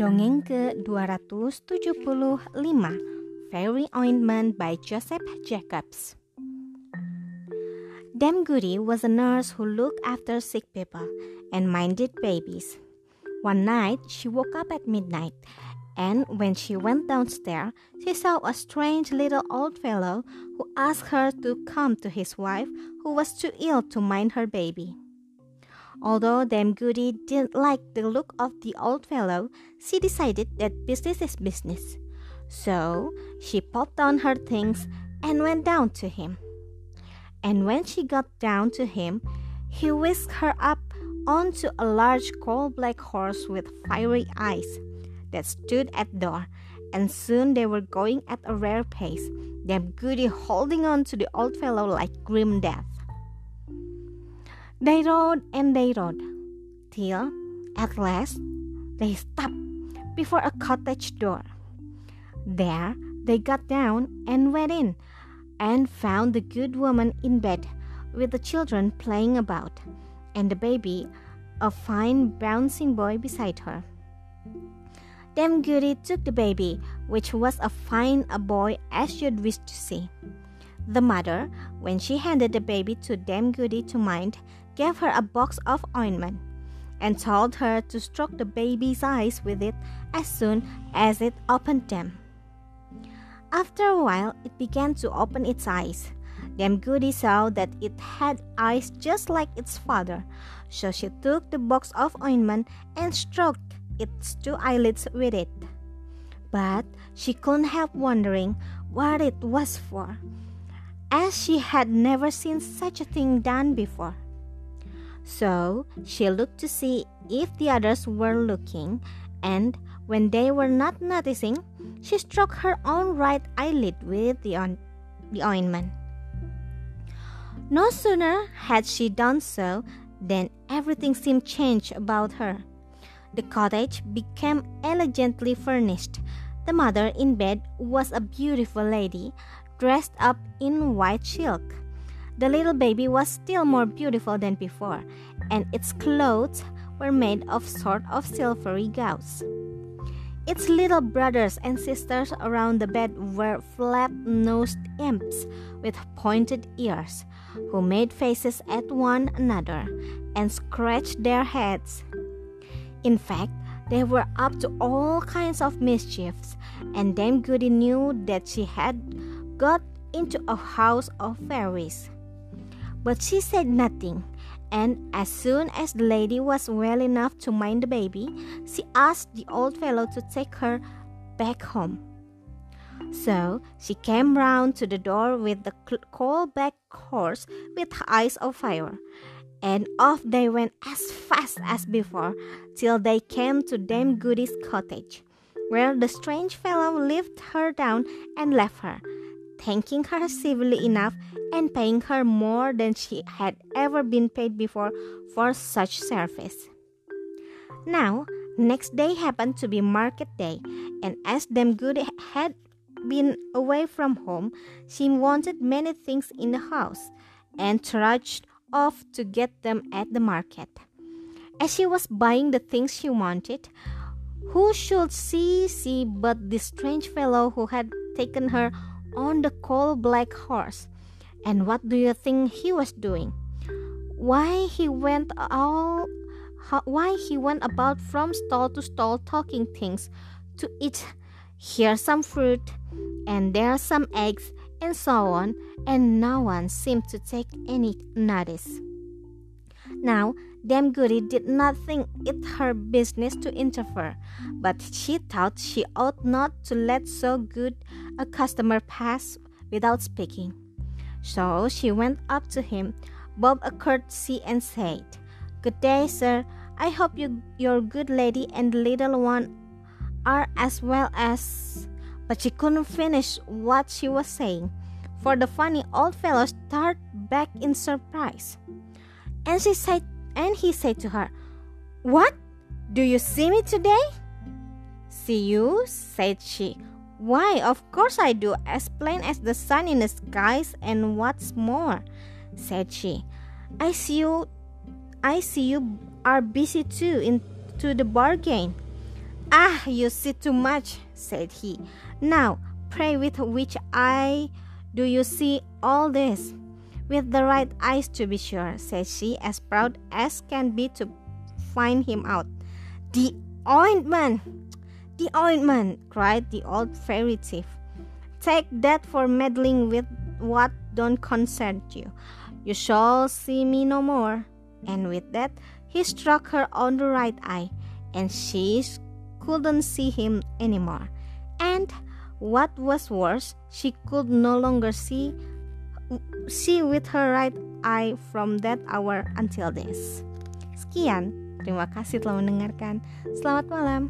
Dongeng ke-275 Fairy Ointment by Joseph Jacobs Dame Goody was a nurse who looked after sick people and minded babies. One night, she woke up at midnight, and when she went downstairs, she saw a strange little old fellow who asked her to come to his wife, who was too ill to mind her baby. Although Dame Goody didn't like the look of the old fellow, she decided that business is business. So she popped on her things and went down to him. And when she got down to him, he whisked her up onto a large coal black horse with fiery eyes that stood at door, and soon they were going at a rare pace, Dame Goody holding on to the old fellow like grim death. They rode and they rode, till at last they stopped before a cottage door. There they got down and went in, and found the good woman in bed with the children playing about, and the baby, a fine bouncing boy, beside her. Dame Goody took the baby, which was a fine a boy as you'd wish to see. The mother, when she handed the baby to Dame Goody to mind, gave her a box of ointment and told her to stroke the baby's eyes with it as soon as it opened them. After a while, it began to open its eyes. Dame Goody saw that it had eyes just like its father, so she took the box of ointment and stroked its two eyelids with it. But she couldn't help wondering what it was for, as she had never seen such a thing done before. So she looked to see if the others were looking, and when they were not noticing, she struck her own right eyelid with the, on- the ointment. No sooner had she done so than everything seemed changed about her. The cottage became elegantly furnished. The mother in bed was a beautiful lady, dressed up in white silk. The little baby was still more beautiful than before, and its clothes were made of sort of silvery gauze. Its little brothers and sisters around the bed were flat nosed imps with pointed ears, who made faces at one another and scratched their heads. In fact, they were up to all kinds of mischiefs, and Dame Goody knew that she had got into a house of fairies. But she said nothing, and as soon as the lady was well enough to mind the baby, she asked the old fellow to take her back home. So she came round to the door with the coal black horse with eyes of fire, and off they went as fast as before till they came to Dame Goody's cottage, where the strange fellow lifted her down and left her, thanking her civilly enough and paying her more than she had ever been paid before for such service. Now, next day happened to be market day, and as Dame Goody had been away from home, she wanted many things in the house, and trudged off to get them at the market. As she was buying the things she wanted, who should she see but this strange fellow who had taken her on the coal black horse? And what do you think he was doing? Why he went all why he went about from stall to stall talking things to eat here some fruit and there some eggs and so on and no one seemed to take any notice. Now Dame Goody did not think it her business to interfere, but she thought she ought not to let so good a customer pass without speaking. So she went up to him, bobbed a courtesy, and said, Good day, sir. I hope you, your good lady and little one are as well as. But she couldn't finish what she was saying, for the funny old fellow started back in surprise. And she said, and he said to her, What? Do you see me today? See you? said she. Why, of course I do, as plain as the sun in the skies, and what's more, said she, I see you I see you are busy too into the bargain. Ah, you see too much, said he. Now, pray with which eye do you see all this? With the right eyes, to be sure, said she, as proud as can be to find him out. The ointment! The ointment! cried the old fairy thief. Take that for meddling with what don't concern you. You shall see me no more. And with that, he struck her on the right eye, and she couldn't see him anymore. And what was worse, she could no longer see see with her right eye from that hour until this. Sekian, terima kasih telah mendengarkan. Selamat malam.